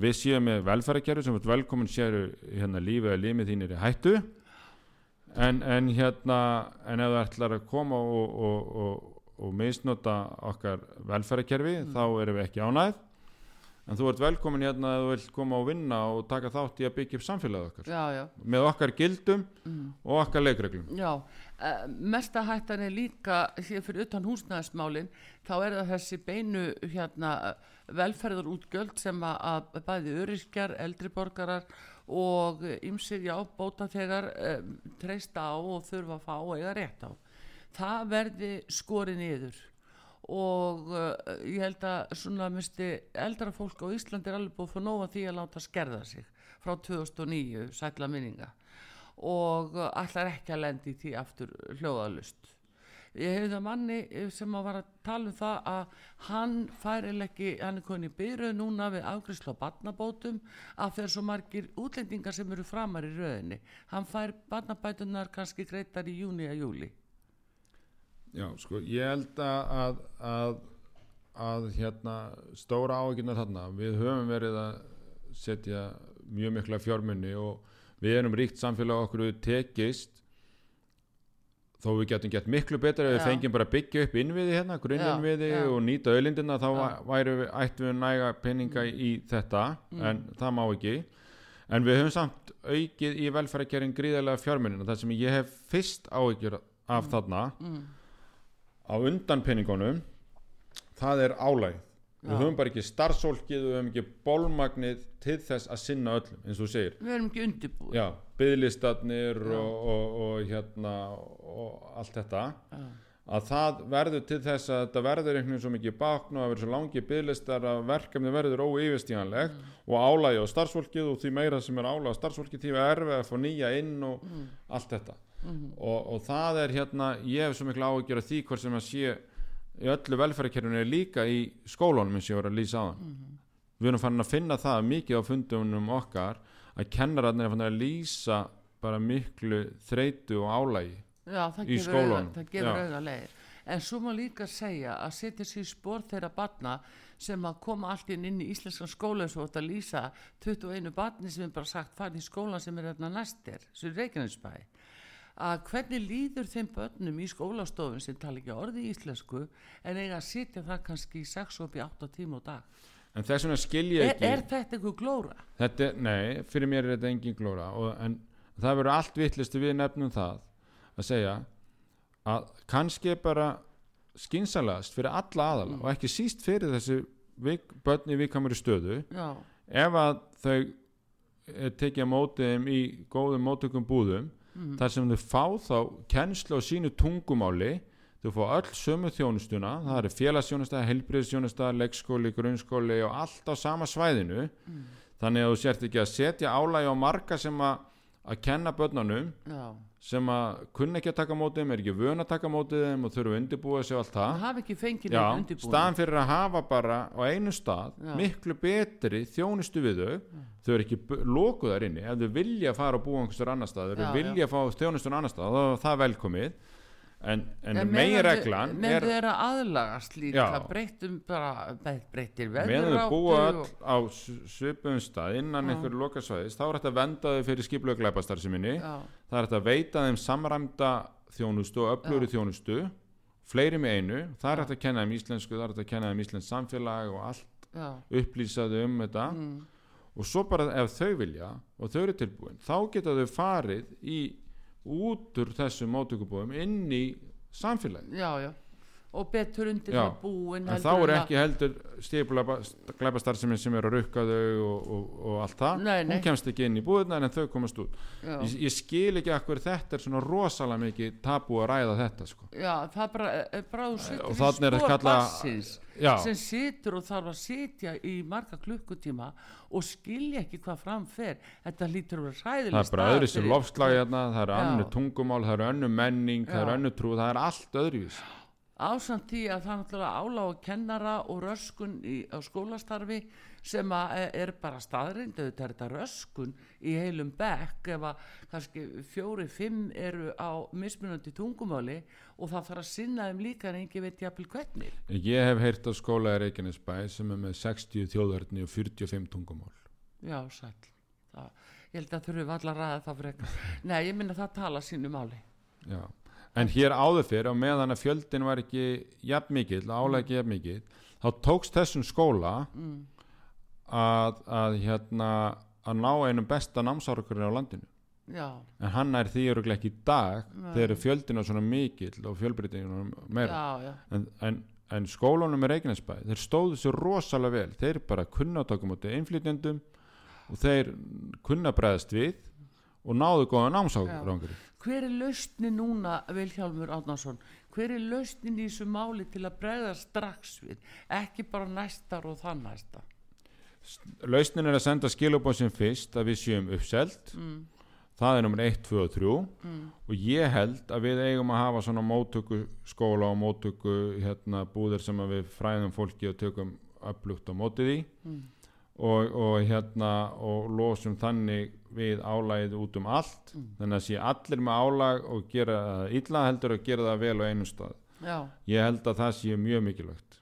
við séum með velferðarkerfi sem velkomin séu hérna lífið að límið þín er í hættu. En, en hérna en ef það ætlar að koma og, og, og, og misnota okkar velferðarkerfi þá erum við ekki ánæð en þú ert velkomin hérna að þú vilt koma og vinna og taka þátt í að byggja upp samfélagið okkar. Já já. Með okkar gildum og okkar leikreglum. Já, mesta hættan er líka hér fyrir utan húsnæðismálin þá er það þessi beinu hérna velferður útgjöld sem að, bæði öryrkjar, eldri borgarar og ymsir já bóta þegar um, treysta á og þurfa að fá og eiga rétt á. Það verði skorið niður og uh, ég held að svona misti eldra fólk á Íslandi er alveg búið fyrir nóga því að láta skerða sig frá 2009 sætla minninga og ætlar ekki að lendi því aftur hljóðalust ég hefði það manni eh, sem að var að tala um það að hann fær eða ekki, hann er konið byrjuð núna við afgriðslu á barnabótum þeir svo margir útlendingar sem eru framar í röðinni. Hann fær barnabætunar kannski greitar í júni að júli Já, sko, ég held að að, að, hérna stóra áhyggjuna þarna, við höfum verið að setja mjög mikla fjármunni og við erum ríkt samfélag okkur við tekist þó við getum gett miklu betur ef við fengjum bara byggja upp innviði hérna, já. og nýta öllindina þá við, ættum við næga peninga í þetta en það má ekki. En við höfum samt aukið í velferðarkerinn gríðarlega fjármunina það sem ég hef fyrst áhyggjur af þarna á undan peningunum það er álægð Já. Við höfum bara ekki starfsólkið við höfum ekki bólmagnið til þess að sinna öllum eins og þú segir. Við erum ekki undirbúið Já. og, og, og hérna og allt þetta. Já. að það verður til þess að þetta verður einhvern veginn svo mikið bakn og að verður svo langi byðlistar að verkefni verður óyfirstíganlegt og álægi á starfsfólkið og því meira sem er álægi á starfsfólkið því er erfið að fá nýja inn og allt þetta. Og, og það er hérna ég hef svo miklu áhyggjur af því hvort sem að sé í öllu velferðarkerfinu er líka í skólunum eins og ég var að lýsa á hann við erum farin að finna það mikið á fundunum okkar að kennararnir er farin að lýsa bara miklu þreytu og álægi Já, það Í skólanum, það gefur auga leir. En svo má líka segja að setja sér spór þeirra barna sem að koma allt inn inn í íslenskan skóla eins og þetta lýsa 21 barni sem er bara sagt farið í skólan sem er hérna næstir, sem er Reykjanesbæ. Að hvernig líður þeim börnum í skólastofun sem tala ekki orði í íslensku en eiga að sitja það kannski í 6 og upp í 8 tíma á dag. en þess vegna skil ég Er, ekki er þetta einhver glóra? Þetta, nei, fyrir mér er þetta engin glóra og, en það verður allt vittlistu við nefnum það að segja að kannski bara skynsalast fyrir alla aðala og ekki síst fyrir þessi vik, börn í vikamur stöðu Já, ef að þau eh, tekja mótið þeim í góðum mótökum búðum þar sem þau fá þá kennslu á sínu tungumáli þau fá öll sömu þjónustuna það eru félagsþjónusta, heilbriðsþjónusta leikskóli, grunnskóli og allt á sama svæðinu. Þannig að þú sért ekki að setja álægi á marga sem að kenna börnunum. Já. Sem að kunna ekki að taka mótið þeim er ekki vön að taka mótið þeim og þurfa að undirbúa sig og allt það. Hafi ekki fengið Já, neitt undirbúin. staðan fyrir að hafa bara á einu stað Já. miklu betri þjónustu við þau. Þau eru ekki þar inni. Ef þau vilja fara og búa einhverstur annar stað þau Já, vilja fá þjónustun annar stað þá er það velkomið en, en, En megin meðan reglan þau- er eru að aðlagast líka breyttum bara breyttir meðan þau búa öll á svipum stað innan einhverju lokasvæðis þá er þetta að venda þau fyrir skiplega glæpastarsiminni Já, það er þetta veita þeim samræmda þjónustu og öfluri þjónustu fleiri með einu, það er hægt að kenna þeim íslensku það er hægt að kenna þeim íslensk samfélag og allt já, upplýsaðu um þetta. Mm, og svo bara ef þau vilja og þau eru tilbúin þá geta þau farið í út úr þessum mótökubúum inn í samfélagi já, já og betur undir Já, það búin en þá er ekki heldur stífla glæpastarfsemi sem er að rukka þau og, og, og allt það Nei, nei. hún kemst ekki inn í búðunar en þau komast út ég, ég skil ekki akkur þetta er svona rosalega mikið tabú að ræða þetta sko. já, það er bara, er bara þú Og setur í er já, sem situr og þarf að sitja í marga klukkutíma og skilja ekki hvað framfer þetta lítur að vera það hræðileg er bara öðru sér lofslagi hérna, það eru Já. önnu tungumál það eru önnu menning, það Já. eru önnu trú það er allt öðruvís ásamt því að það er náttúrulega áláð kennara og röskun í, á skólastarfi sem að e- er bara staðrind auðvitað er þetta röskun í heilum bekk ef að kannski fjóri, fimm eru á mismunandi tungumáli og það þarf að sinna þeim líka en engi veit jafnvel hvernig. Ég hef heyrt á skóla í Reykjanesbæ sem er með 60 þjóðverðni og 45 tungumál. Já, sæl það, ég held að þurfum allar að það frekar. Nei, ég minna það tala sínu máli. Já. En hér áður fyrir og meðan að fjöldin var ekki jafn mikill, álega ekki jafn mikill þá tókst þessum skóla mm. að, að hérna að ná einum besta námsárakurinn á landinu. Já, en hann er því öruglega ekki í dag Nei. þegar fjöldin er svona mikill og fjölbreytingin meira. Já, já. En, en, en skólanum í Reykjanesbæ þeir stóðu sér rosalega vel. Þeir bara kunna taka mútið einflýtjendum og þeir kunna bregðast við og náðu góða námsárangur Hver er lausnin núna, Vilhjálmur Átnarsson? Hver er lausnin í þessu máli til að bregða strax við? Ekki bara næstar og þann næsta. lausnin er að senda skilabóð sem fyrst að við séum uppselt Mm, það er nummer 1, 2 og 3 mm, og ég held að við eigum að hafa svona móttöku skóla og móttöku hérna, búðir sem við fræðum fólki og tökum upplugt á mótið í mm. Og, og hérna og losum þannig við álægið út um allt. Mm. þannig að sé allir með álag og gera það illa heldur að gera það vel á einum stað. Já, ég held að það sé mjög mikilvægt.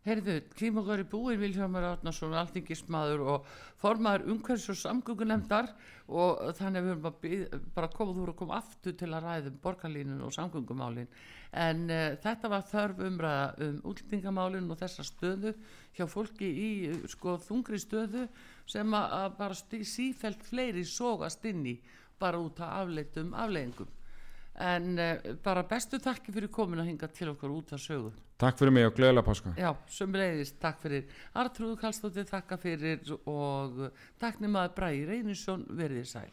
Heyrðu, tíma okkar í búin Vilhjálmur Átnarsson, alþingismadur og formaður umhverfis og samgöngunemdar og þannig að við erum bara, komið úr og koma aftur til að ræðum borgarlínun og samgöngumálin. En uh, þetta var þörf umræða um útlendingamálin og þessa stöðu hjá fólki í sko þungri stöðu sem að, bara sífælt fleiri sógast inn í bara út af afleitum afleiðingum en uh, bara bestu takki fyrir komin að hinga til okkar út af sögu. Takk fyrir mig og gleðilega páska. Já, sömulegðis, takk fyrir. Artrúðu Kallstóttir, takka fyrir og takk nemaður Bræði Reynisson verðið sæl